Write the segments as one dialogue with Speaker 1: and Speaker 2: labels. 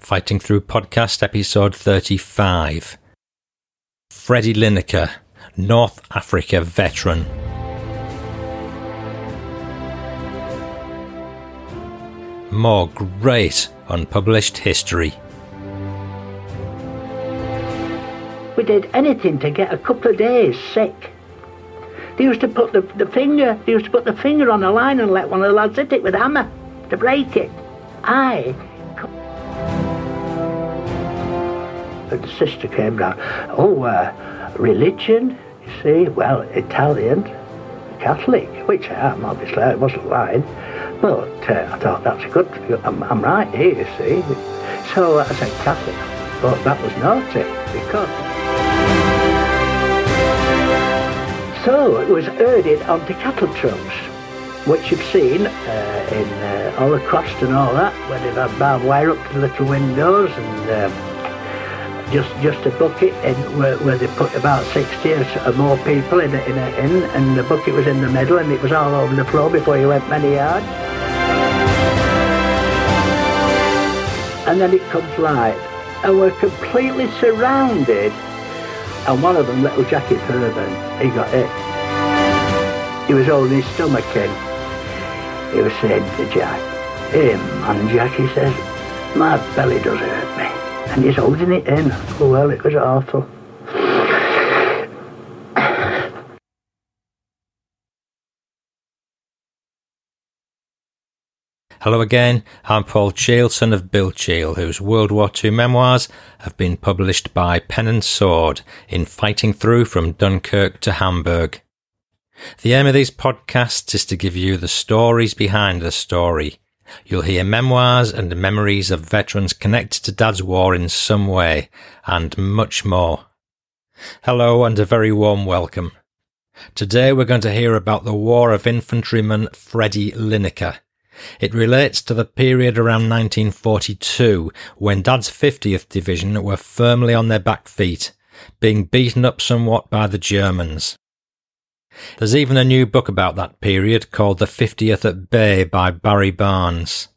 Speaker 1: Fighting Through Podcast, episode 35. Freddie Lineker, North Africa veteran. More great unpublished history.
Speaker 2: We did anything to get a couple of days sick. They used to put the, the finger, they used to put the finger on the line and let one of the lads hit it with a hammer to break it. I. The sister came down. Oh, uh, religion, you see, well, Italian, Catholic, which I am, obviously, I wasn't lying. But uh, I thought that's a good, I'm, I'm right here, you see. So I said Catholic, but that was naughty because. So it was herded onto cattle trucks, which you've seen uh, in uh, all across and all that, where they've had barbed wire up to the little windows and um, just just a bucket in where, where they put about 60 or more people in a, in a and the bucket was in the middle and it was all over the floor before you went many yards. And then it comes light, and we're completely surrounded and one of them, little Jackie Thurman, he got it. He was holding his stomach in. He was saying to Jack, Hey man, Jack, he says, my belly does hurt me. And he's holding it in. Oh, well, it was awful.
Speaker 1: Hello again, I'm Paul Cheall, son of Bill Cheall, whose World War II memoirs have been published by Pen and Sword in Fighting Through from Dunkirk to Hamburg. The aim of these podcasts is to give you the stories behind the story. You'll hear memoirs and memories of veterans connected to Dad's war in some way, and much more. Hello and a very warm welcome. Today we're going to hear about the War of Infantryman Freddie Lineker it relates to the period around 1942 when Dad's 50th Division were firmly on their back feet, being beaten up somewhat by the Germans. There's even a new book about that period called The 50th at Bay by Barry Barnes.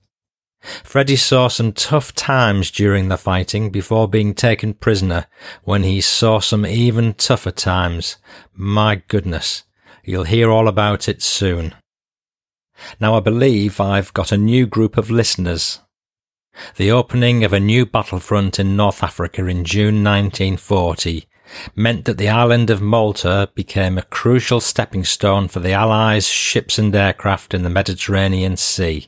Speaker 1: Freddie saw some tough times during the fighting before being taken prisoner when he saw some even tougher times. My goodness, you'll hear all about it soon. Now I believe I've got a new group of listeners. The opening of a new battlefront in North Africa in June 1940 meant that the island of Malta became a crucial stepping stone for the Allies' ships and aircraft in the Mediterranean Sea.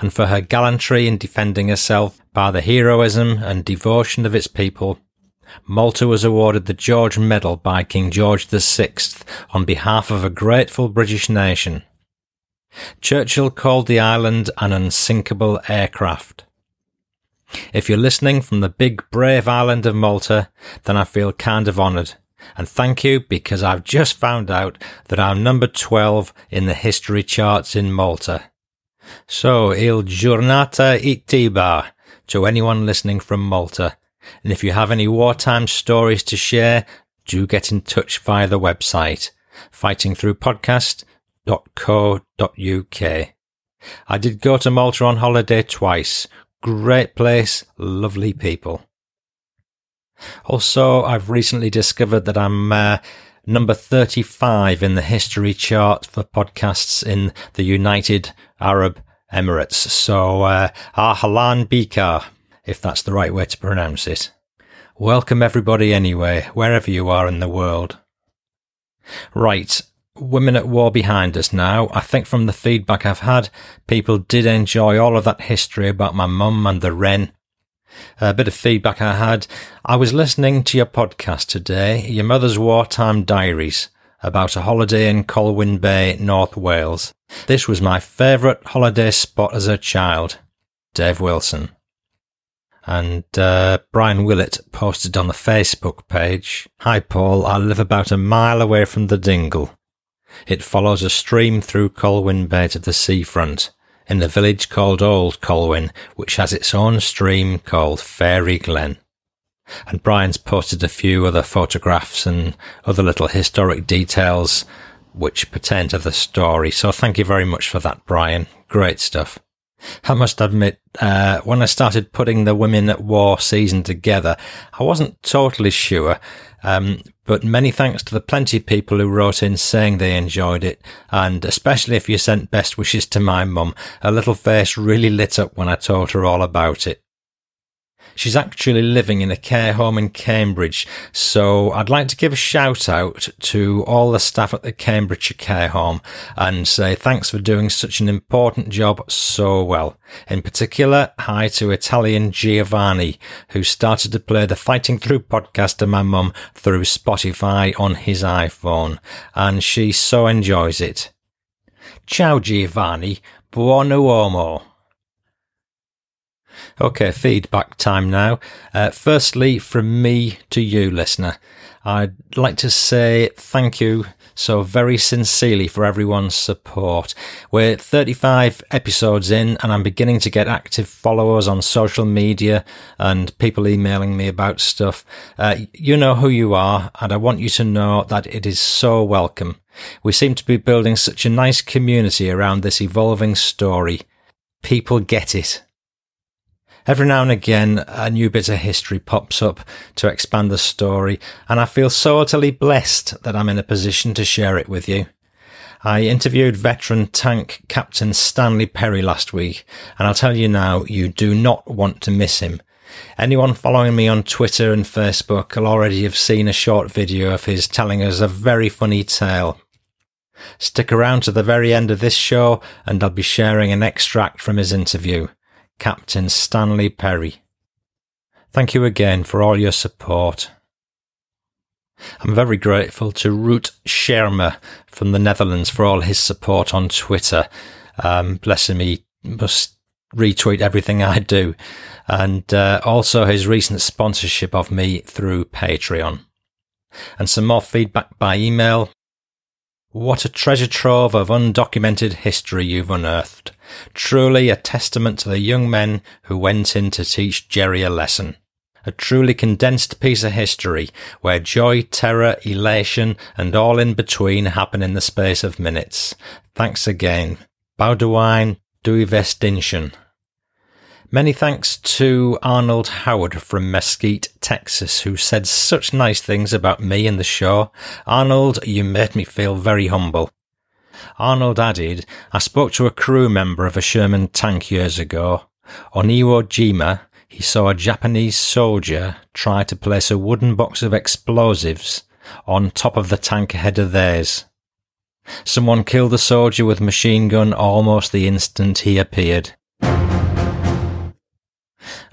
Speaker 1: And for her gallantry in defending herself by the heroism and devotion of its people, Malta was awarded the George Medal by King George VI on behalf of a grateful British nation. Churchill called the island an unsinkable aircraft. If you're listening from the big brave island of Malta, then I feel kind of honoured. And thank you because I've just found out that I'm number 12 in the history charts in Malta. So, il giornata ittiba to anyone listening from Malta. And if you have any wartime stories to share, do get in touch via the website, Fighting Through Podcast malta.co.uk. I did go to Malta on holiday twice. Great place, lovely people. Also, I've recently discovered that I'm uh, number 35 in the history chart for podcasts in the United Arab Emirates. So, uh, Ahlan Bika, if that's the right way to pronounce it. Welcome everybody anyway, wherever you are in the world. Right, Women at War behind us now. I think from the feedback I've had, people did enjoy all of that history about my mum and the wren. A bit of feedback I had. I was listening to your podcast today, Your Mother's Wartime Diaries, about a holiday in Colwyn Bay, North Wales. This was my favourite holiday spot as a child. Dave Wilson. And uh, Brian Willett posted on the Facebook page, Hi Paul, I live about a mile away from the dingle. It follows a stream through Colwyn Bay to the seafront, in the village called Old Colwyn, which has its own stream called Fairy Glen. And Brian's posted a few other photographs and other little historic details which pertain to the story. So thank you very much for that, Brian. Great stuff. I must admit, uh, when I started putting the Women at War season together, I wasn't totally sure. Um, but many thanks to the plenty of people who wrote in saying they enjoyed it, and especially if you sent best wishes to my mum, her little face really lit up when I told her all about it. She's actually living in a care home in Cambridge, so I'd like to give a shout out to all the staff at the Cambridgeshire Care Home and say thanks for doing such an important job so well. In particular, hi to Italian Giovanni, who started to play the Fighting Through podcast to my mum through Spotify on his iPhone, and she so enjoys it. Ciao Giovanni, buon uomo. Okay, feedback time now. Uh, firstly, from me to you, listener, I'd like to say thank you so very sincerely for everyone's support. We're 35 episodes in and I'm beginning to get active followers on social media and people emailing me about stuff. Uh, you know who you are and I want you to know that it is so welcome. We seem to be building such a nice community around this evolving story. People get it every now and again, a new bit of history pops up to expand the story, and I feel so utterly blessed that I'm in a position to share it with you. I interviewed veteran tank Captain Stanley Perry last week, and I'll tell you now, you do not want to miss him. Anyone following me on Twitter and Facebook will already have seen a short video of his telling us a very funny tale. Stick around to the very end of this show and I'll be sharing an extract from his interview. Captain Stanley Perry. Thank you again for all your support. I'm very grateful to Root Schermer from the Netherlands for all his support on Twitter. Um, bless him, he must retweet everything I do. And uh, also his recent sponsorship of me through Patreon. And some more feedback by email. What a treasure trove of undocumented history you've unearthed. Truly a testament to the young men who went in to teach Jerry a lesson. A truly condensed piece of history where joy, terror, elation, and all in between happen in the space of minutes. Thanks again. Baudouin Duivestinchen. Many thanks to Arnold Howard from Mesquite, Texas, who said such nice things about me and the show. Arnold, you made me feel very humble. Arnold added, I spoke to a crew member of a Sherman tank years ago. On Iwo Jima, he saw a Japanese soldier try to place a wooden box of explosives on top of the tank ahead of theirs. Someone killed the soldier with machine gun almost the instant he appeared.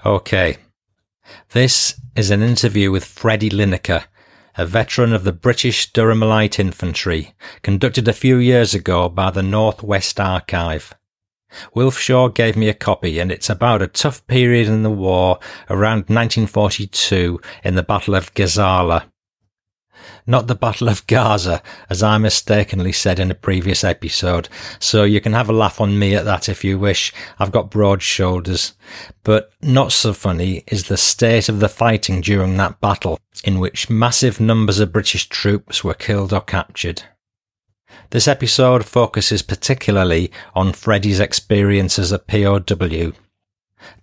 Speaker 1: Okay. This is an interview with Freddie Lineker, a veteran of the British Durham Light Infantry, conducted a few years ago by the North West Archive. Wilf Shaw gave me a copy and it's about a tough period in the war around 1942 in the Battle of Gazala not the Battle of Gaza, as I mistakenly said in a previous episode. So you can have a laugh on me at that if you wish. I've got broad shoulders. But not so funny is the state of the fighting during that battle, in which massive numbers of British troops were killed or captured. This episode focuses particularly on Freddie's experience as a POW.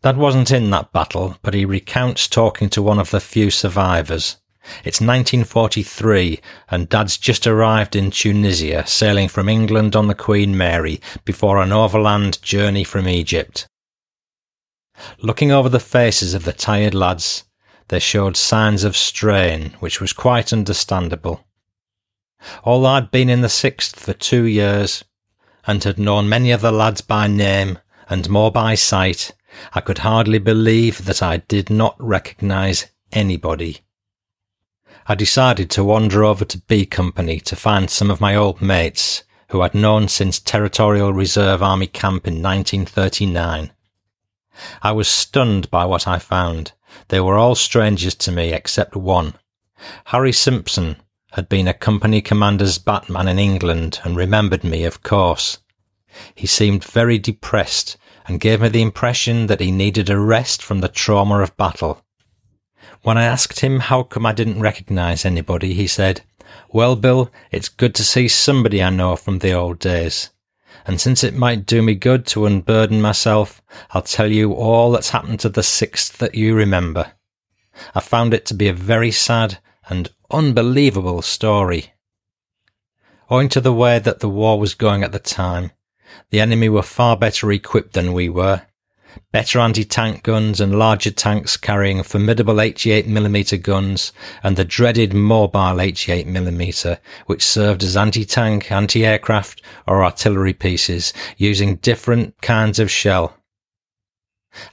Speaker 1: Dad wasn't in that battle, but he recounts talking to one of the few survivors. It's 1943 and Dad's just arrived in Tunisia, sailing from England on the Queen Mary before an overland journey from Egypt. Looking over the faces of the tired lads, they showed signs of strain, which was quite understandable. Although I'd been in the Sixth for two years, and had known many of the lads by name and more by sight, I could hardly believe that I did not recognise anybody. I decided to wander over to B Company to find some of my old mates who I'd known since Territorial Reserve Army Camp in 1939. I was stunned by what I found. They were all strangers to me except one. Harry Simpson had been a company commander's batman in England and remembered me, of course. He seemed very depressed and gave me the impression that he needed a rest from the trauma of battle. When I asked him how come I didn't recognise anybody, he said, Well, Bill, it's good to see somebody I know from the old days. And since it might do me good to unburden myself, I'll tell you all that's happened to the sixth that you remember. I found it to be a very sad and unbelievable story. Owing to the way that the war was going at the time, the enemy were far better equipped than we were. Better anti-tank guns and larger tanks carrying formidable 88mm guns and the dreaded mobile 88mm, which served as anti-tank, anti-aircraft or artillery pieces using different kinds of shell.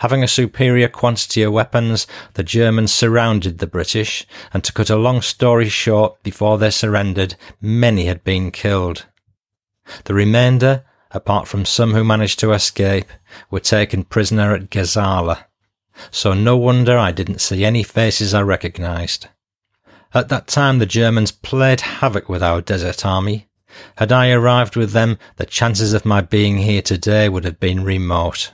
Speaker 1: Having a superior quantity of weapons, the Germans surrounded the British, and to cut a long story short, before they surrendered, many had been killed. The remainder, apart from some who managed to escape, were taken prisoner at Gazala. So no wonder I didn't see any faces I recognised. At that time the Germans played havoc with our desert army. Had I arrived with them, the chances of my being here today would have been remote.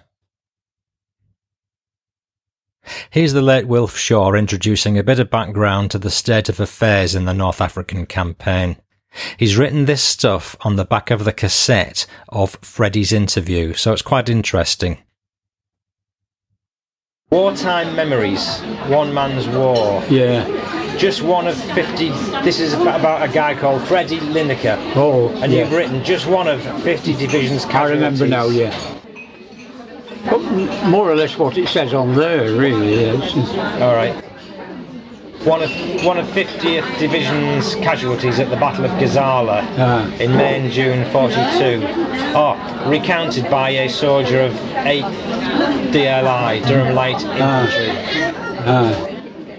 Speaker 1: Here's the late Wilf Shaw introducing a bit of background to the state of affairs in the North African campaign. He's written this stuff on the back of the cassette of Freddie's interview, so it's quite interesting. Wartime Memories, One Man's War.
Speaker 3: Yeah.
Speaker 1: Just one of 50. This is about a guy called Freddie Lineker.
Speaker 3: Oh,
Speaker 1: And
Speaker 3: yeah.
Speaker 1: you've written just one of 50 divisions
Speaker 3: I remember now, yeah. But more or less what it says on there, really. Yes.
Speaker 1: All right. One of one of 50th Division's casualties at the Battle of Gazala
Speaker 3: Ah.
Speaker 1: in May and June 42. Oh, recounted by a soldier of 8th DLI, Durham Light Infantry.
Speaker 3: Ah,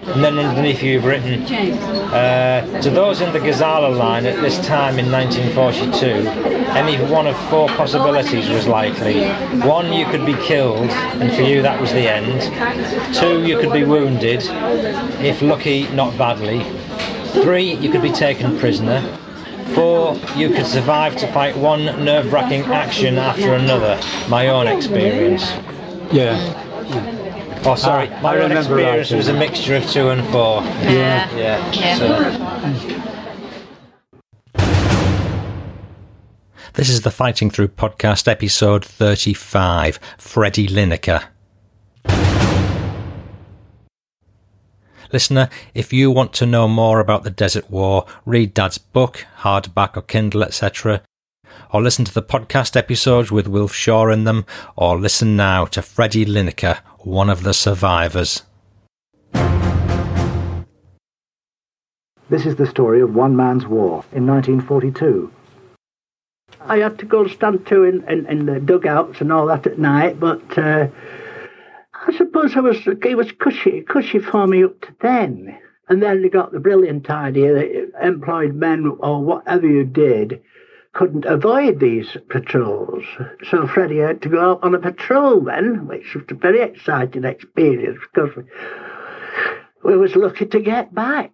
Speaker 1: And then underneath you've written, uh, to those in the Gazala line at this time in 1942, any one of four possibilities was likely. One, you could be killed, and for you that was the end. Two, you could be wounded, if lucky, not badly. Three, you could be taken prisoner. Four, you could survive to fight one nerve-wracking action after another. My own experience.
Speaker 3: yeah.
Speaker 1: Oh, sorry,
Speaker 3: Ah,
Speaker 1: my
Speaker 3: I
Speaker 1: own
Speaker 3: remember
Speaker 1: experience was a mixture of two and four.
Speaker 3: Yeah.
Speaker 1: Yeah. So. This is the Fighting Through podcast, episode 35 Freddie Lineker. Listener, if you want to know more about the Desert War, read Dad's book, hardback or Kindle, etc., or listen to the podcast episodes with Wilf Shaw in them, or listen now to Freddie Lineker, one of the survivors.
Speaker 2: This is the story of one man's war in 1942. I had to go and stand to in, in, in the dugouts and all that at night, but uh, I suppose I was it was cushy, cushy for me up to then. And then they got the brilliant idea that employed men or whatever you did couldn't avoid these patrols. So Freddie had to go out on a patrol then, which was a very exciting experience because we, was lucky to get back.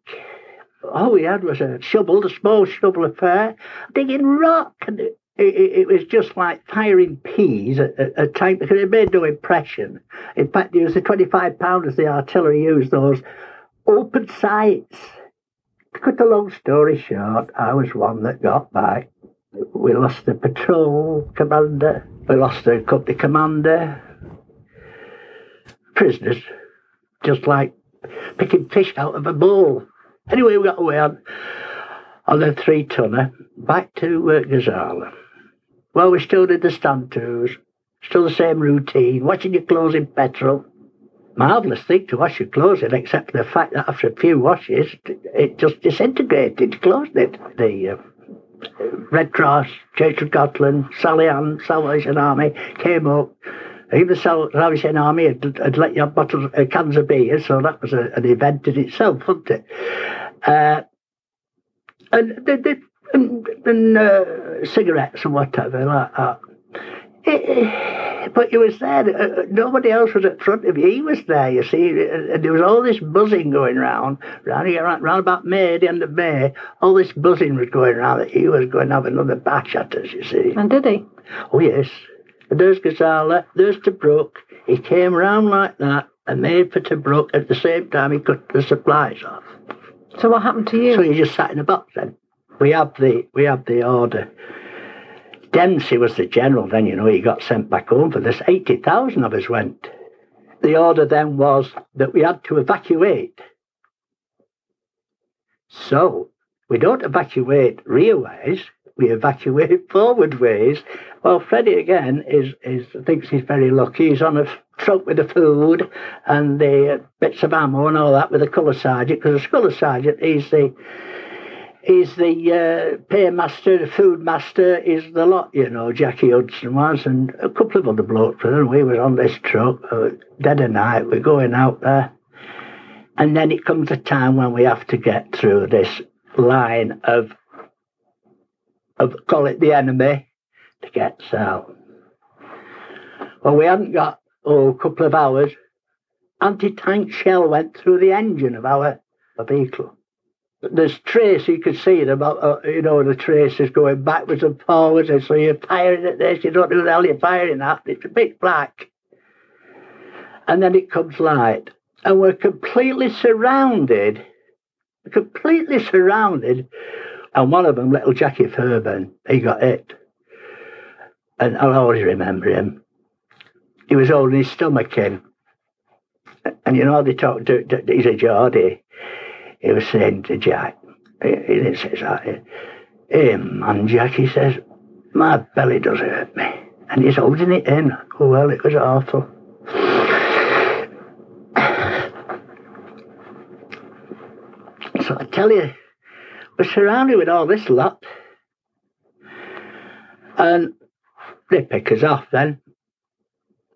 Speaker 2: All we had was a shovel, a small shovel affair, digging rock, and it, it, it was just like firing peas at a time because it made no impression. In fact, it was the 25 pounders the artillery used those open sights. To cut a long story short, I was one that got back. We lost the patrol commander, we lost the company commander, prisoners, just like picking fish out of a bowl. Anyway, we got away on, on the three tonner back to uh, Gazala. Well, we still did the stand tours, still the same routine, washing your clothes in petrol. Marvellous thing to wash your clothes in, except for the fact that after a few washes, it just disintegrated, closed it. The uh, Red Cross, Church of Scotland, Sally Ann, Salvation Army came up. Even the Salvation Army had, had let you have bottles, uh, cans of beer, so that was a, an event in itself, wasn't it? Uh, and and, and uh, cigarettes and whatever like that. It, it, but he was there. Uh, uh, nobody else was at front of you. He was there, you see. And there was all this buzzing going round, round, here, round, about May, the end of May. All this buzzing was going round that he was going to have another batch at us, you see.
Speaker 4: And did he?
Speaker 2: Oh, yes. And there's Gazala, there's Tobruk. He came round like that and made for Tobruk. At the same time, he cut the supplies off.
Speaker 4: So what happened to you?
Speaker 2: So he just sat in a box then. We have the we have the order Dempsey was the general then, you know, he got sent back home for this. 80,000 of us went. The order then was that we had to evacuate. So we don't evacuate rear ways, we evacuate forward ways. Well, Freddie again is, is thinks he's very lucky. He's on a truck with the food and the uh, bits of ammo and all that with the colour sergeant, because the colour sergeant is the He's the uh, paymaster, the food master, is the lot, you know, Jackie Hudson was, and a couple of other blokes. And we was on this truck, uh, dead of night, we're going out there. And then it comes a time when we have to get through this line of, of call it the enemy, to get out. Well, we hadn't got, oh, a couple of hours. Anti-tank shell went through the engine of our vehicle there's trace you could see them, uh, you know, the traces going backwards and forwards, and so you're firing at this, you don't know the hell you're firing at, it's a bit black. And then it comes light, and we're completely surrounded, completely surrounded, and one of them, little Jackie Fairbairn, he got hit. And I'll always remember him. He was holding his stomach in. And you know, they talk he's a Geordie he was saying to Jack, he, he says, hey man, Jack, he says, my belly does hurt me. And he's holding it in. Oh, well, it was awful. So I tell you, we're surrounded with all this lot. And they pick us off then.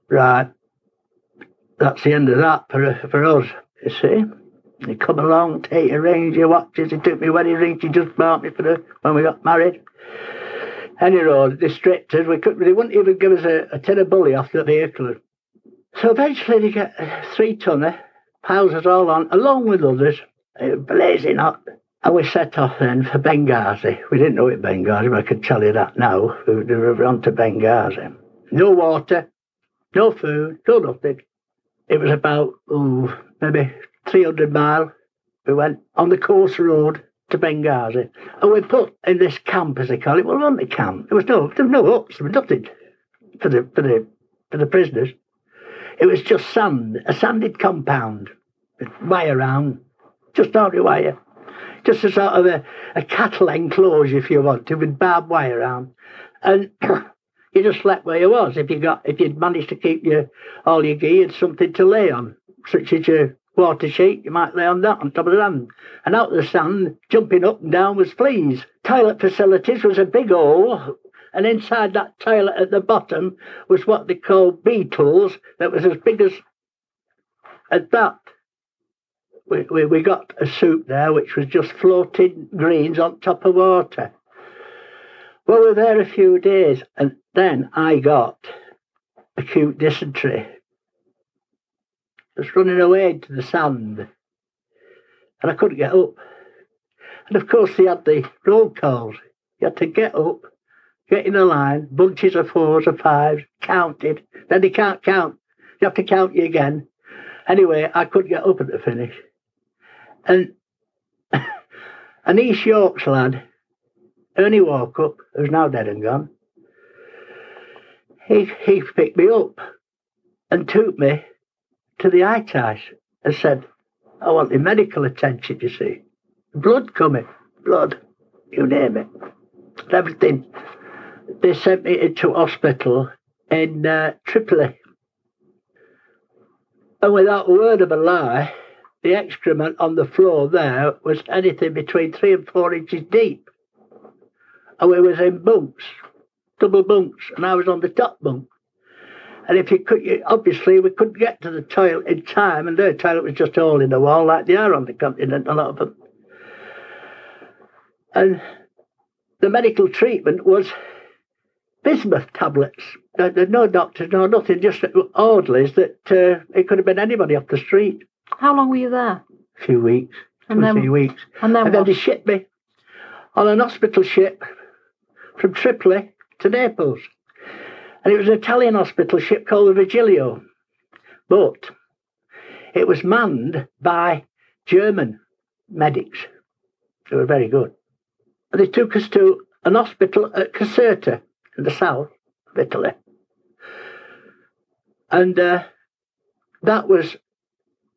Speaker 2: Right. That's the end of that for, for us, you see. He come along, take your range, your watches. He took me wedding ring. He just bought me for the when we got married. Any road, they stripped us. We could, they wouldn't even give us a, a tin of bully off the vehicle. So eventually they get a three tonner, piles us all on, along with others, uh, blazing hot. And we set off then for Benghazi. We didn't know it Benghazi, but I can tell you that now. We were on to Benghazi. No water, no food, no nothing. It was about, oh, maybe 300 mile. We went on the course road to Benghazi. And we put in this camp, as they call it. Well, on the camp. There was no, there was no huts, there was nothing for the, for the, for the prisoners. It was just sand, a sanded compound with wire around, just ordinary wire. Just a sort of a, a cattle enclosure, if you wanted, with barbed wire around. And you just slept where you was. If you got, if you'd managed to keep your all your gear, and something to lay on, such as your water sheet, you might lay on that on top of the sand. And out of the sand, jumping up and down was fleas. Toilet facilities was a big hole, and inside that toilet at the bottom was what they call beetles that was as big as, as that. We, we, we got a soup there which was just floating greens on top of water. Well, we were there a few days, and then I got acute dysentery was running away into the sand. And I couldn't get up. And of course, they had the roll calls. You had to get up, get in a line, bunches of fours or fives, counted. Then they can't count. You have to count you again. Anyway, I couldn't get up at the finish. And an East Yorkshire lad, Ernie Walkup, who's now dead and gone, he, he picked me up and took me to the ITAS and said, I want the medical attention, you see. Blood coming, blood, you name it, everything. They sent me into hospital in uh, Tripoli. And without a word of a lie, the excrement on the floor there was anything between three and four inches deep. And we was in bunks, double bunks, and I was on the top bunk. And if you could, you, obviously, we couldn't get to the toilet in time, and their toilet was just all in the wall, like they are on the continent, a lot of them. And the medical treatment was bismuth tablets. There, there's no doctors, no nothing, just orderlies that uh, it could have been anybody off the street.
Speaker 4: How long were you there?
Speaker 2: A few weeks,
Speaker 4: and then,
Speaker 2: three weeks.
Speaker 4: And then,
Speaker 2: and then they shipped me on an hospital ship from Tripoli to Naples. And it was an Italian hospital ship called the Virgilio. But it was manned by German medics. They were very good. And they took us to an hospital at Caserta. in the south of Italy. And uh, that was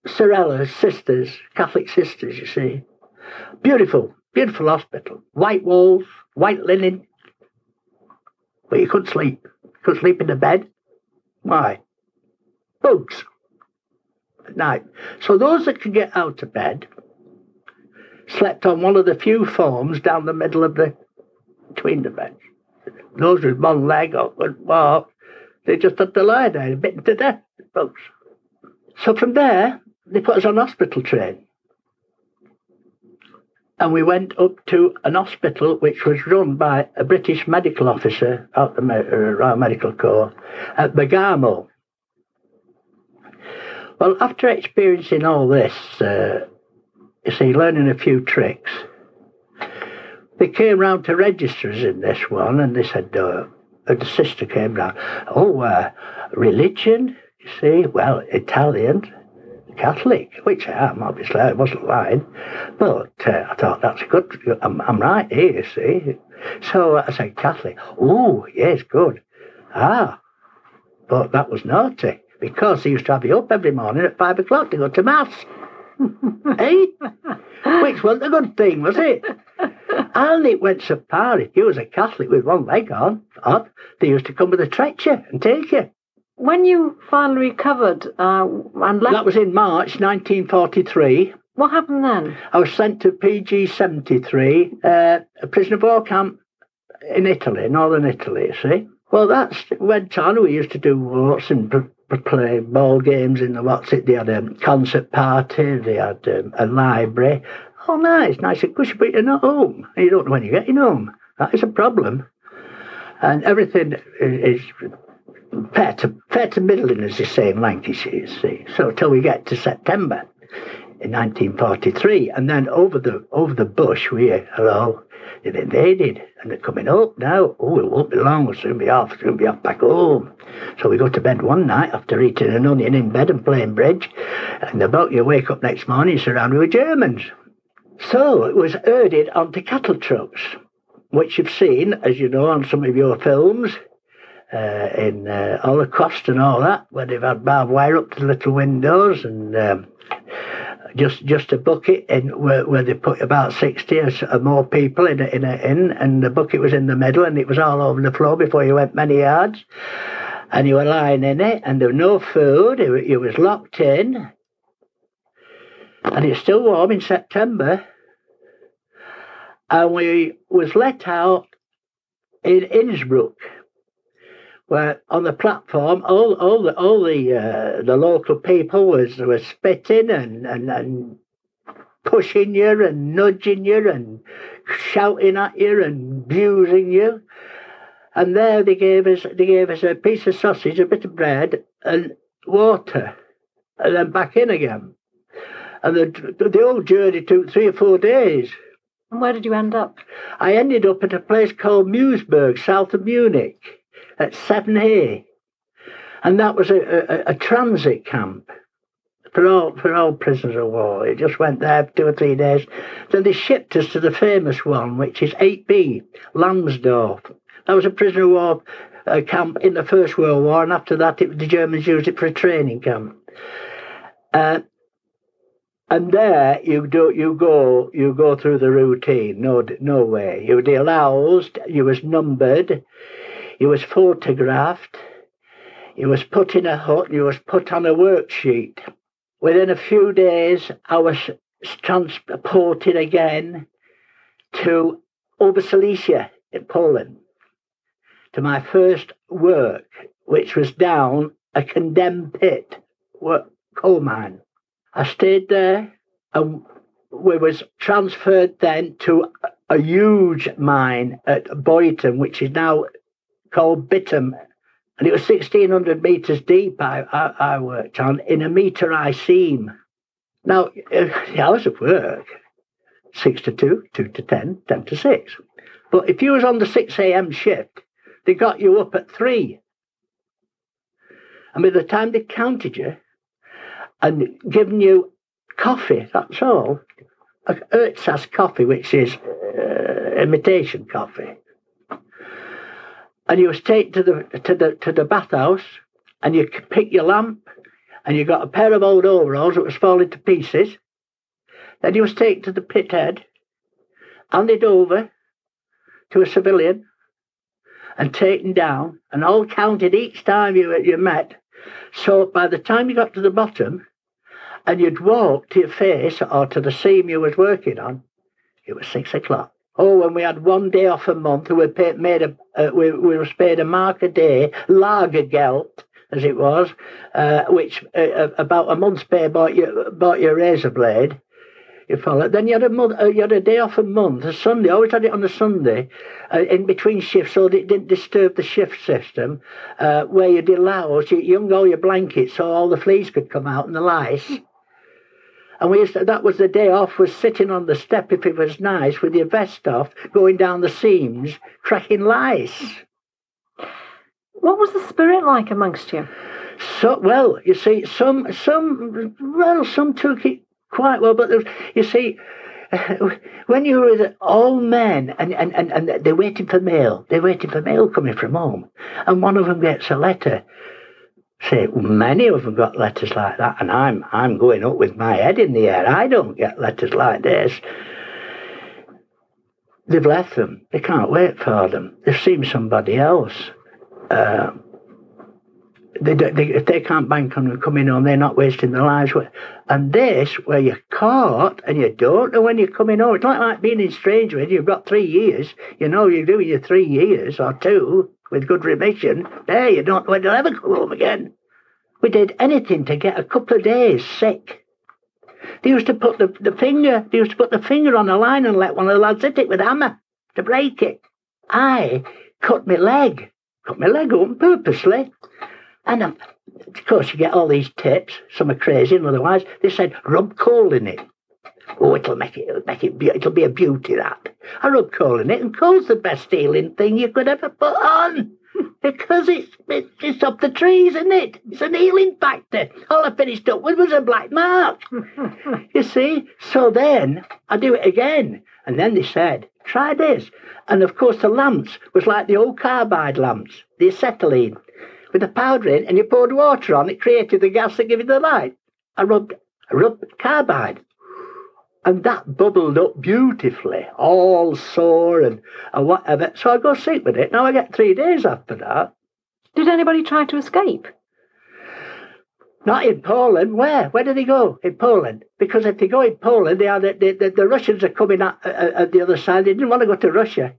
Speaker 2: Sorella's sisters, Catholic sisters, you see. Beautiful, beautiful hospital. White walls, white linen. But you couldn't sleep. Couldn't sleep in the bed. Why? Bugs at night. So those that could get out of bed slept on one of the few forms down the middle of the between the beds. Those with one leg or walk, they just had to lie there, bitten to death, folks. So from there, they put us on hospital train. And we went up to an hospital which was run by a British medical officer out the Royal Medical Corps at Bergamo. Well, after experiencing all this, uh, you see, learning a few tricks, they came round to register us in this one and they said, uh, the sister came round, oh, uh, religion, you see, well, Italian, Catholic, which I am, obviously, I wasn't lying. But uh, I thought, that's good, I'm, I'm right here, you see. So I said, Catholic. Oh, yes, good. Ah, but that was naughty because he used to have you up every morning at five o'clock to go to Mass. eh? Which wasn't a good thing, was it? And it went so far, if you was a Catholic with one leg on, up, they used to come with a stretcher and take you.
Speaker 4: When you finally recovered uh, and left...
Speaker 2: That was in March 1943.
Speaker 4: What happened then?
Speaker 2: I was sent to PG 73, uh, a prisoner of war camp in Italy, northern Italy, you see. Well, that's went on. We used to do walks and play ball games in the what's it? They had a concert party, they had um, a library. Oh, nice, nice and cushy, but you're not home. You don't know when you're getting home. That is a problem. And everything is, is fair to, fair to middling, as they say in Lancashire, you see. So till we get to September in 1943, and then over the over the bush, we hello, they've invaded, and they're coming up now. Oh, it won't be long. We'll soon be off. Soon be off back home. So we go to bed one night after eating an onion in bed and playing bridge, and about you wake up next morning surrounded with Germans. So it was herded onto cattle trucks, which you've seen, as you know, on some of your films uh, in uh, Holocaust and all that, where they've had barbed wire up to the little windows and um, just just a bucket in where, where they put about 60 or, or more people in a, in a in and the bucket was in the middle and it was all over the floor before you went many yards. And you were lying in it and there was no food it, was locked in. And it's still warm in September. And we was let out in Innsbruck where on the platform all all the all the uh, the local people was was spitting and, and and pushing you and nudging you and shouting at you and abusing you. And there they gave us they gave us a piece of sausage, a bit of bread, and water, and then back in again. And the the whole journey took three or four days.
Speaker 4: And where did you end up?
Speaker 2: I ended up at a place called Moosburg, south of Munich at 7A. And that was a, a, a transit camp for all for all prisoners of war. It just went there for two or three days. Then they shipped us to the famous one, which is 8B, Lamsdorf. That was a prisoner of war uh, camp in the First World War, and after that, it, the Germans used it for a training camp. Uh, and there you do you go you go through the routine. No no way. You were aroused. You was numbered. He was photographed. He was put in a hut. He was put on a worksheet. Within a few days, I was transported again to Obersilesia in Poland to my first work, which was down a condemned pit work, coal mine. I stayed there and we was transferred then to a huge mine at Beuthen, which is now called Bytom, and it was 1,600 metres deep I, I, I, worked on in a metre seam. Now, the hours of work, 6 to 2, 2 to 10, 10 to 6. But if you was on the 6 a.m. shift, they got you up at 3. And by the time they counted you and given you coffee, that's all, Ersatz coffee, which is uh, imitation coffee, and you was taken to the to the to the bathhouse, and you pick your lamp, and you got a pair of old overalls that was falling to pieces. Then you was taken to the pit head, handed over to a civilian, and taken down, and all counted each time you you met. So by the time you got to the bottom, and you'd walk to your face or to the seam you was working on, it was six o'clock. Oh, when we had one day off a month, we paid, made a uh, we, we was paid a mark a day, lagergeld as it was, uh, which uh, uh, about a month's pay bought you bought your razor blade. You follow. Then you had a month, uh, you had a day off a month, a Sunday. I always had it on a Sunday, uh, in between shifts, so that it didn't disturb the shift system. Where you'd allow, so you hung all your blankets so all the fleas could come out and the lice. And we used to, that was the day off, was sitting on the step if it was nice with your vest off, going down the seams, cracking lice.
Speaker 4: What was the spirit like amongst you?
Speaker 2: So well, you see, some some well, some took it quite well, but there, you see, when you were with all men and, and, and, and they're waiting for mail, they're waiting for mail coming from home, and one of them gets a letter. Say, many of them got letters like that, and I'm I'm going up with my head in the air. I don't get letters like this. They've left them. They can't wait for them. They've seen somebody else. Uh, they, they, if they can't bank on them coming home, they're not wasting their lives. And this, where you're caught and you don't know when you're coming home, it's not like being in Strangeways. You've got three years. You know you're doing your three years or two with good remission. There, you don't when you'll ever come home again. We did anything to get a couple of days sick. They used to put the, the finger, they used to put the finger on a line and let one of the lads hit it with a hammer to break it. I cut my leg, cut my leg open purposely. And um, of course, you get all these tips. Some are crazy, and otherwise they said rub coal in it. Oh, it'll make it, it'll make it, be- it'll be a beauty that. I rub coal in it, and coal's the best healing thing you could ever put on. Because it's, it's it's up the trees, isn't it? It's an healing factor. All I finished up with was a black mark. you see? So then I do it again. And then they said, try this. And of course the lamps was like the old carbide lamps, the acetylene with the powder in, and you poured water on, it created the gas that gave you the light. I rubbed, I rubbed carbide. And that bubbled up beautifully, all sore and, and whatever. So I go sleep with it. Now I get three days after that.
Speaker 4: Did anybody try to escape?
Speaker 2: Not in Poland. Where? Where do they go? In Poland. Because if they go in Poland, they are the, the, Russians are coming at, at, at the other side. They didn't want to go to Russia.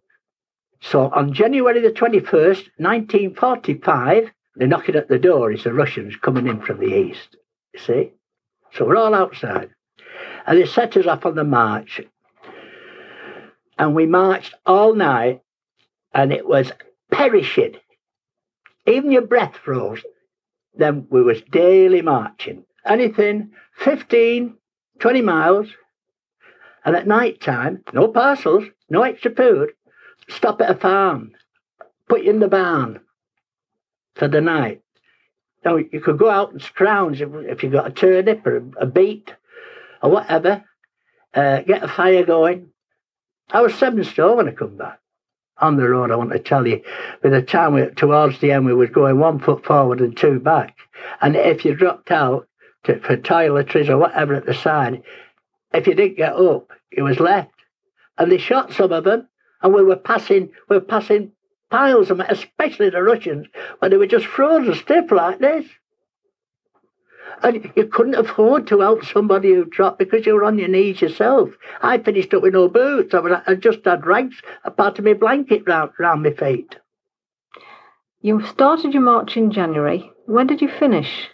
Speaker 2: So on January the 21st, 1945, they're knocking at the door. It's the Russians coming in from the east. You see? So we're all outside. And they set us off on the march. And we marched all night, and it was perishing. Even your breath froze. Then we was daily marching. Anything 15, 20 miles. And at night time, no parcels, no extra food. Stop at a farm. Put you in the barn for the night. Now, you could go out and scrounge if, if you got a turnip or a, a beet or whatever. Uh, get a fire going. I was seven stone when I come back. On the road, I want to tell you, by the time we towards the end, we was going one foot forward and two back. And if you dropped out to, for toiletries or whatever at the side, if you didn't get up, it was left. And they shot some of them, and we were passing, we were passing piles of them, especially the Russians, when they were just frozen stiff like this. And you couldn't afford to help somebody who dropped because you were on your knees yourself. I finished up with no boots. I, was, I just had rags, a part of my blanket round, round my feet.
Speaker 4: You started your march in January. When did you finish?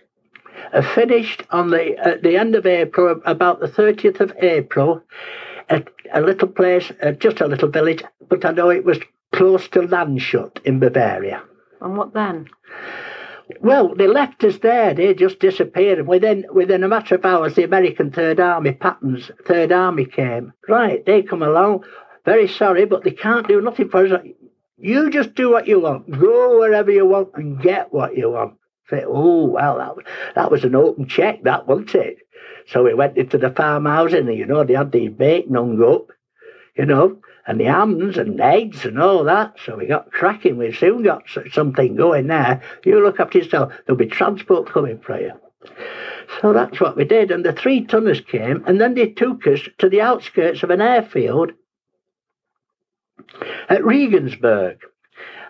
Speaker 2: I finished on the at the end of April, about the 30th of April, at a little place, uh, just a little village, but I know it was close to Landshut in Bavaria.
Speaker 4: And what then?
Speaker 2: Well, they left us there. They just disappeared. And within within a matter of hours, the American Third Army, Patton's Third Army came. Right, they come along. Very sorry, but they can't do nothing for us. You just do what you want. Go wherever you want and get what you want. Say, oh, well, that, that was an open check, that wasn't it? So we went into the farmhouse and, you know, they had these bacon hung up, you know, and the hams and eggs and all that. So we got cracking. We soon got something going there. You look after yourself. There'll be transport coming for you. So that's what we did. And the three tonners came, and then they took us to the outskirts of an airfield at Regensburg.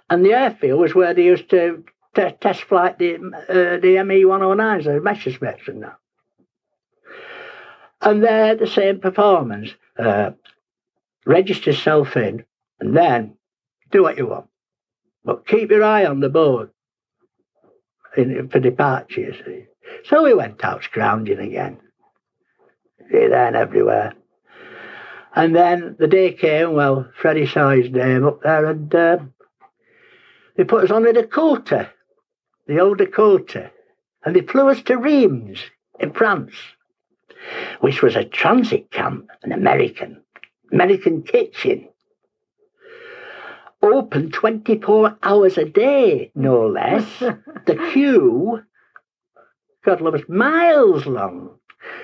Speaker 2: And the airfield was where they used to t- test flight the uh, the ME 109s, the Messerschmitts and that. And they're the same performance. Uh, register yourself in, and then do what you want. But keep your eye on the board in, for departure, you see. So we went out scrounging again. Here, there, and everywhere. And then the day came, well, Freddie saw his name up there, and uh, they put us on the Dakota, the old Dakota, and they flew us to Reims in France, which was a transit camp, an American, American kitchen. Open 24 hours a day, no less. the queue, God love us, miles long.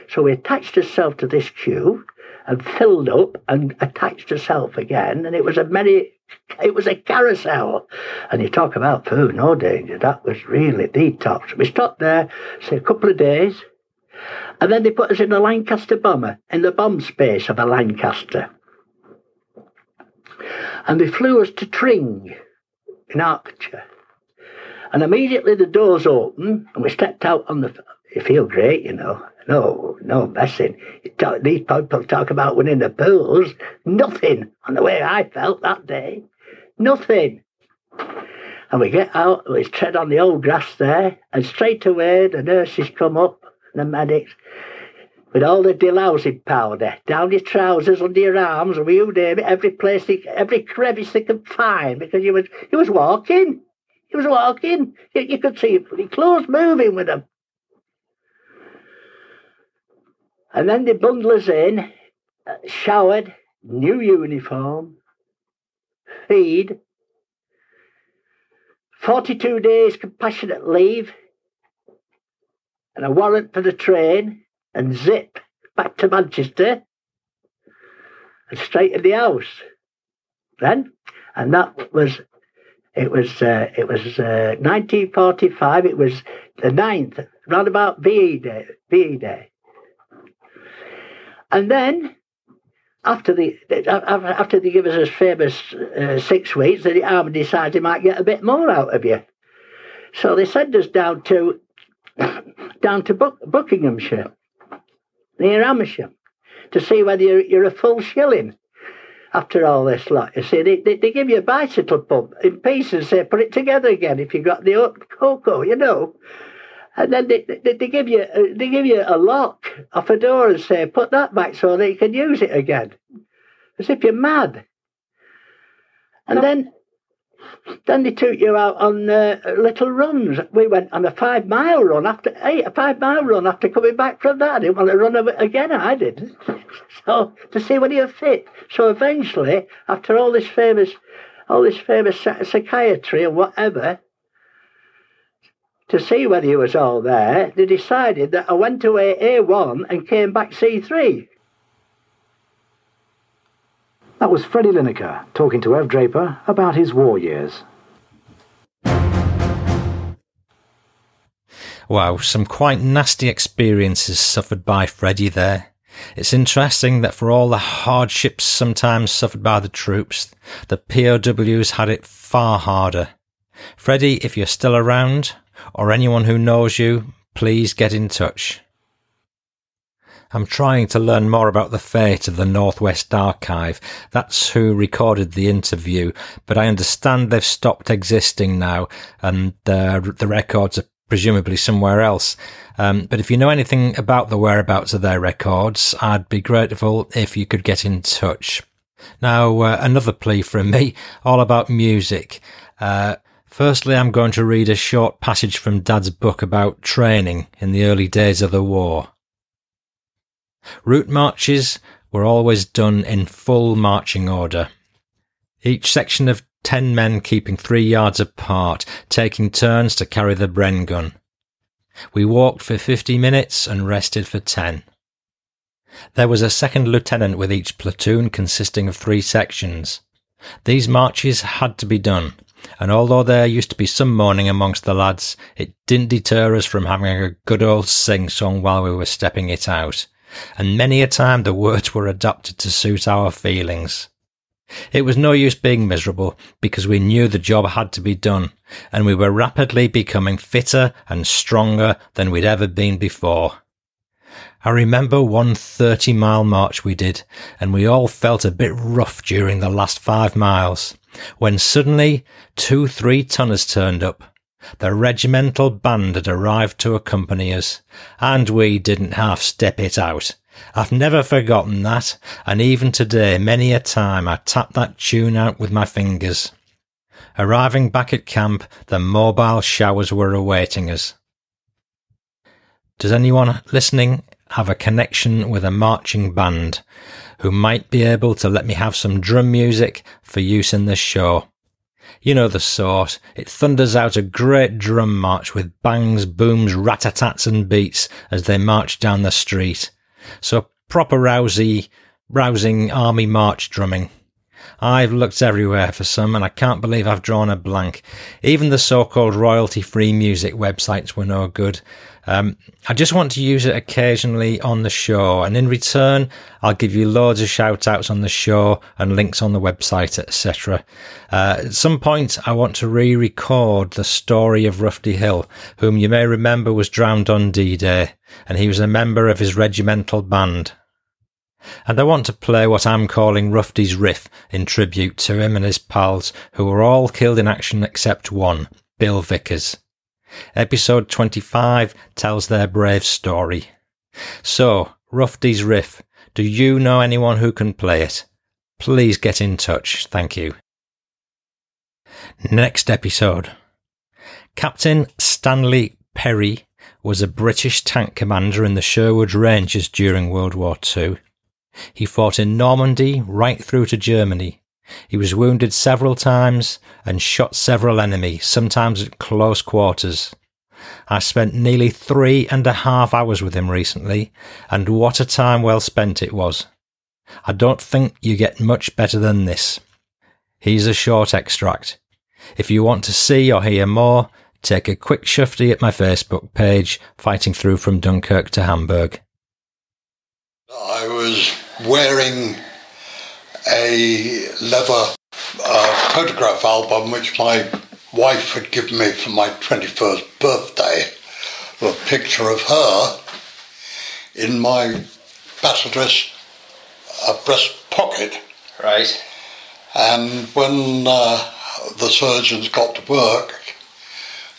Speaker 2: So we attached ourselves to this queue and filled up and attached herself again, and it was a merry, it was a carousel. And you talk about food, no danger. That was really detox. We stopped there, say a couple of days, and then they put us in a Lancaster bomber, in the bomb space of a Lancaster. And they flew us to Tring in Hertfordshire. And immediately the doors opened, and we stepped out on the. You feel great, you know. No, no messing. Talk, these people talk about winning the pools. Nothing on the way I felt that day. Nothing. And we get out, we tread on the old grass there, and straight away the nurses come up, the medics, with all the delousing powder down your trousers, under your arms, and you name it, every place, they, every crevice they could find, because you was you was walking. He was walking. You, you could see your clothes moving with them. And then they bundle us in, uh, showered, new uniform, feed, 42 days compassionate leave, and a warrant for the train, and zip back to Manchester, and straight in the house. Then, and that was, it was, uh, it was uh, 1945. It was the 9th, round about VE Day. VE Day. And then, after the after they give us this famous uh, six weeks, the army decides they might get a bit more out of you. So they send us down to down to Buck, Buckinghamshire, near Amersham, to see whether you're, you're a full shilling after all this lot. You see, they, they, they, give you a bicycle pump in pieces, say, put it together again if you've got the cocoa, you know and then they, they, they, give you uh, they give you a lock off a door and say put that back so that you can use it again, as if you're mad. And then then they took you out on uh, little runs. We went on a five mile run after eight, a five mile run after coming back from that. I didn't want to run again. I didn't, so to see whether you're fit. So eventually, after all this famous, all this famous psychiatry and whatever, to see whether he was all there, they decided that I went away A1 and came back C3.
Speaker 5: That was Freddie Lineker talking to Ev Draper about his war years.
Speaker 1: Wow, some quite nasty experiences suffered by Freddie there. It's interesting that for all the hardships sometimes suffered by the troops, the POWs had it far harder. Freddie, if you're still around, or anyone who knows you, please get in touch. I'm trying to learn more about the fate of the Northwest Archive. That's who recorded the interview, but I understand they've stopped existing now and uh, the records are presumably somewhere else. Um, but if you know anything about the whereabouts of their records, I'd be grateful if you could get in touch. Now, uh, another plea from me, all about music. Uh, Firstly, I'm going to read a short passage from Dad's book about training in the early days of the war. Route marches were always done in full marching order. Each section of ten men keeping three yards apart, taking turns to carry the Bren gun. We walked for fifty minutes and rested for ten. There was a second lieutenant with each platoon consisting of three sections. These marches had to be done, and although there used to be some mourning amongst the lads, it didn't deter us from having a good old sing song while we were stepping it out, and many a time the words were adapted to suit our feelings. It was no use being miserable because we knew the job had to be done, and we were rapidly becoming fitter and stronger than we'd ever been before. I remember one 30 mile march we did, and we all felt a bit rough during the last five miles, when suddenly two three tonners turned up. The regimental band had arrived to accompany us, and we didn't half step it out. I've never forgotten that, and even today, many a time I tap that tune out with my fingers. Arriving back at camp, the mobile showers were awaiting us. Does anyone listening have a connection with a marching band who might be able to let me have some drum music for use in this show. You know the sort. It thunders out a great drum march with bangs, booms, rat-a-tats and beats as they march down the street. So proper rousy, rousing army march drumming. I've looked everywhere for some and I can't believe I've drawn a blank. Even the so-called royalty-free music websites were no good. Um, I just want to use it occasionally on the show, and in return, I'll give you loads of shout outs on the show and links on the website, etc. Uh, at some point, I want to re record the story of Rufty Hill, whom you may remember was drowned on D Day, and he was a member of his regimental band. And I want to play what I'm calling Rufty's Riff in tribute to him and his pals, who were all killed in action except one, Bill Vickers. Episode 25 tells their brave story. So, Rufty's Riff, do you know anyone who can play it? Please get in touch. Thank you. Next episode. Captain Stanley Perry was a British tank commander in the Sherwood Rangers during World War II. He fought in Normandy right through to Germany. He was wounded several times and shot several enemies, sometimes at close quarters. I spent nearly three and a half hours with him recently, and what a time well spent it was. I don't think you get much better than this. Here's a short extract. If you want to see or hear more, take a quick shufty at my Facebook page, Fighting Through from Dunkirk to Hamburg.
Speaker 6: I was wearing a leather uh, photograph album which my wife had given me for my 21st birthday. A picture of her in my battle dress uh, breast pocket.
Speaker 1: Right.
Speaker 6: And when uh, the surgeons got to work,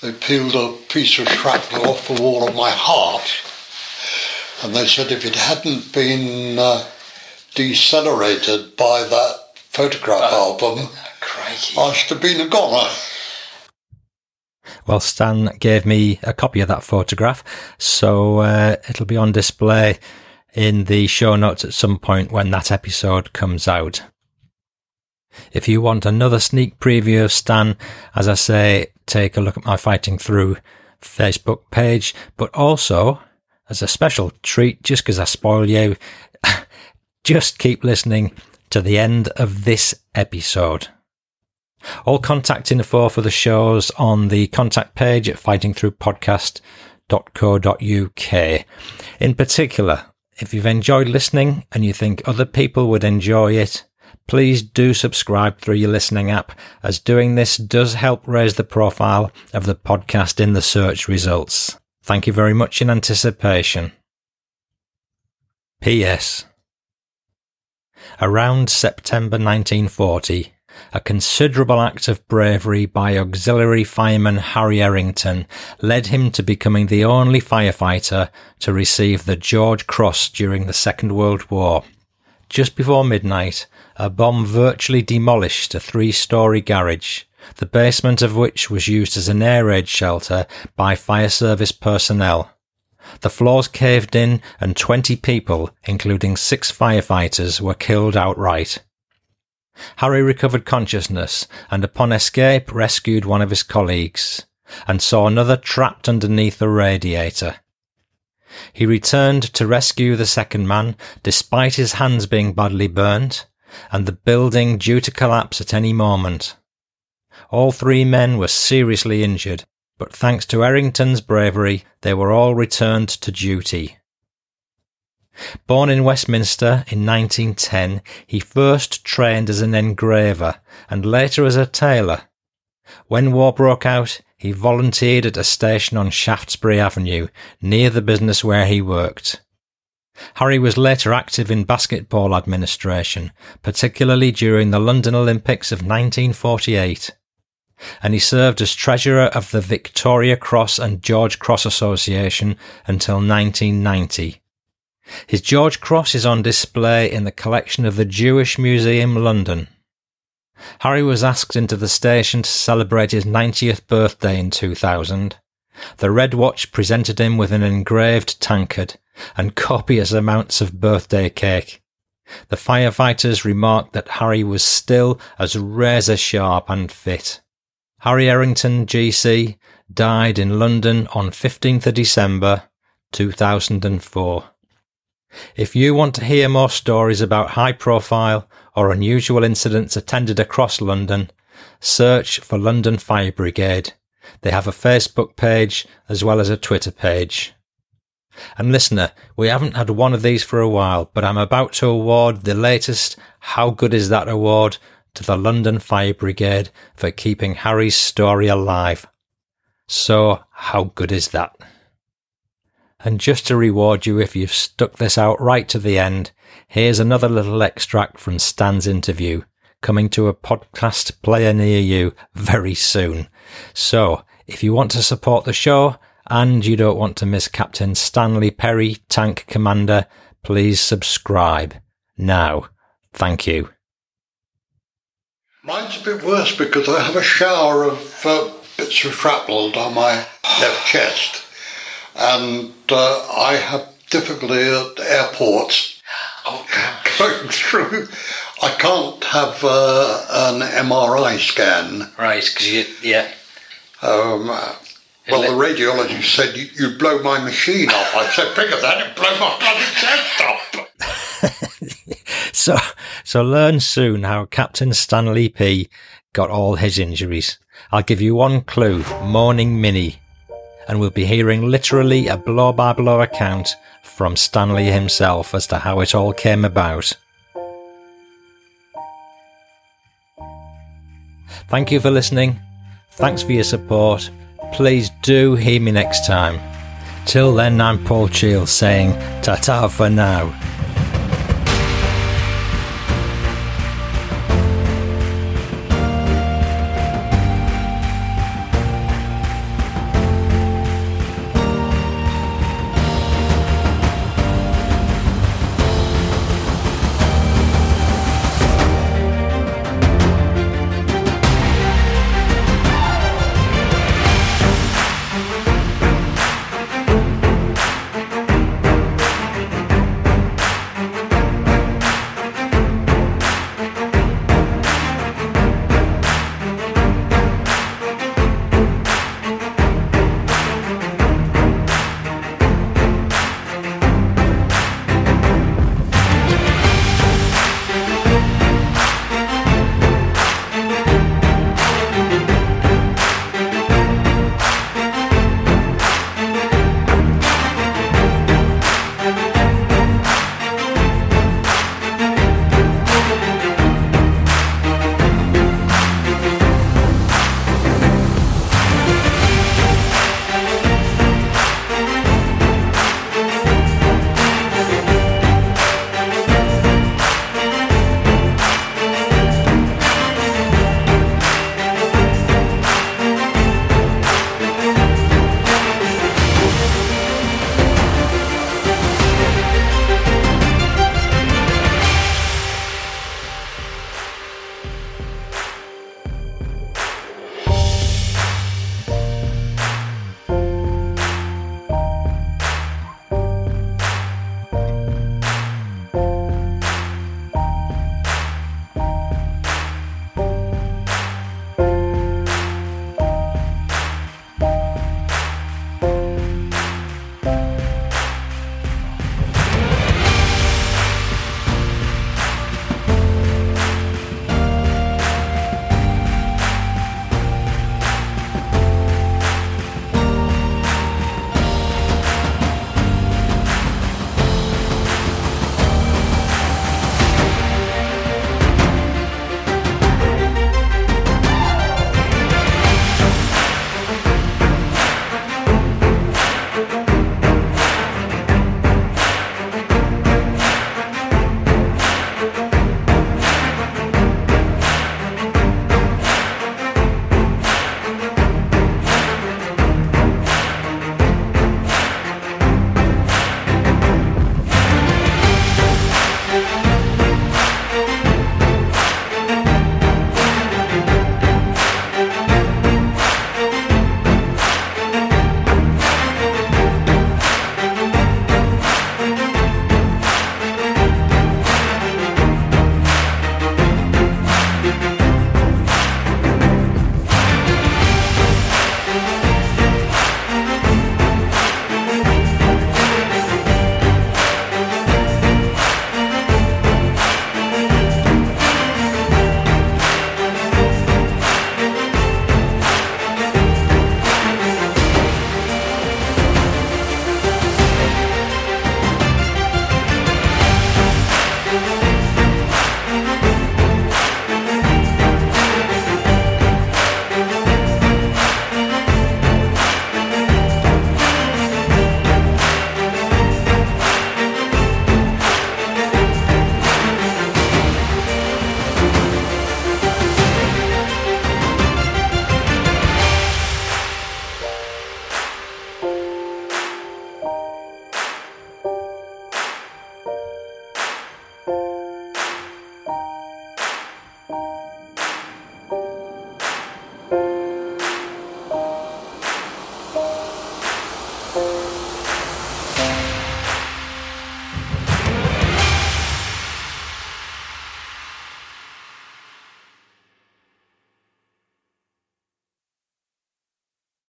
Speaker 6: they peeled a piece of shrapnel off the wall of my heart. And they said if it hadn't been uh, decelerated by that photograph
Speaker 1: Oh,
Speaker 6: album,
Speaker 1: crikey.
Speaker 6: I should have been a goner.
Speaker 1: Well, Stan gave me a copy of that photograph, so uh, it'll be on display in the show notes at some point when that episode comes out. If you want another sneak preview of Stan, as I say, take a look at my Fighting Through Facebook page, but also, as a special treat, just because I spoil you, just keep listening to the end of this episode. All contact info for the shows on the contact page at fightingthroughpodcast.co.uk. In particular, if you've enjoyed listening and you think other people would enjoy it, please do subscribe through your listening app as doing this does help raise the profile of the podcast in the search results. Thank you very much in anticipation. P.S. Around September 1940, a considerable act of bravery by auxiliary fireman Harry Errington led him to becoming the only firefighter to receive the George Cross during the Second World War. Just before midnight, a bomb virtually demolished a three-story garage, the basement of which was used as an air raid shelter by fire service personnel. The floors caved in and 20 people, including six firefighters, were killed outright. Harry recovered consciousness and upon escape rescued one of his colleagues and saw another trapped underneath a radiator. He returned to rescue the second man, despite his hands being badly burnt, and the building due to collapse at any moment. All three men were seriously injured, but thanks to Errington's bravery, they were all returned to duty. Born in Westminster in 1910, he first trained as an engraver and later as a tailor. When war broke out, he volunteered at a station on Shaftesbury Avenue, near the business where he worked. Harry was later active in basketball administration, particularly during the London Olympics of 1948 and he served as treasurer of the Victoria Cross and George Cross Association until 1990. His George Cross is on display in the collection of the Jewish Museum London. Harry was asked into the station to celebrate his 90th birthday in 2000. The Red Watch presented him with an engraved tankard and copious amounts of birthday cake. The firefighters remarked that Harry was still as razor sharp and fit. Harry Errington, GC, died in London on 15th of December 2004. If you want to hear more stories about high profile or unusual incidents attended across London, search for London Fire Brigade. They have a Facebook page as well as a Twitter page. And listener, we haven't had one of these for a while, but I'm about to award the latest How Good Is That award to the London Fire Brigade for keeping Harry's story alive. So, how good is that? And just to reward you if you've stuck this out right to the end, here's another little extract from Stan's interview coming to a podcast player near you very soon. So, if you want to support the show and you don't want to miss Captain Stanley Perry, Tank Commander, please subscribe. Now, thank you.
Speaker 6: Mine's a bit worse because I have a shower of uh, bits of shrapnel down my left chest, and uh, I have difficulty at airports
Speaker 7: Oh,
Speaker 6: going through. I can't have uh, an MRI scan.
Speaker 7: right, because you, yeah.
Speaker 6: Um, uh, well, the radiologist said, "You- "You'd blow my machine up." I said, "Bigger than it, blow my bloody chest up."
Speaker 1: So, so learn soon how Captain Stanley P got all his injuries. I'll give you one clue, Morning Mini. And we'll be hearing literally a blow by blow account from Stanley himself as to how it all came about. Thank you for listening. Thanks for your support. Please do hear me next time. Till then, I'm Paul Cheall saying ta ta for now.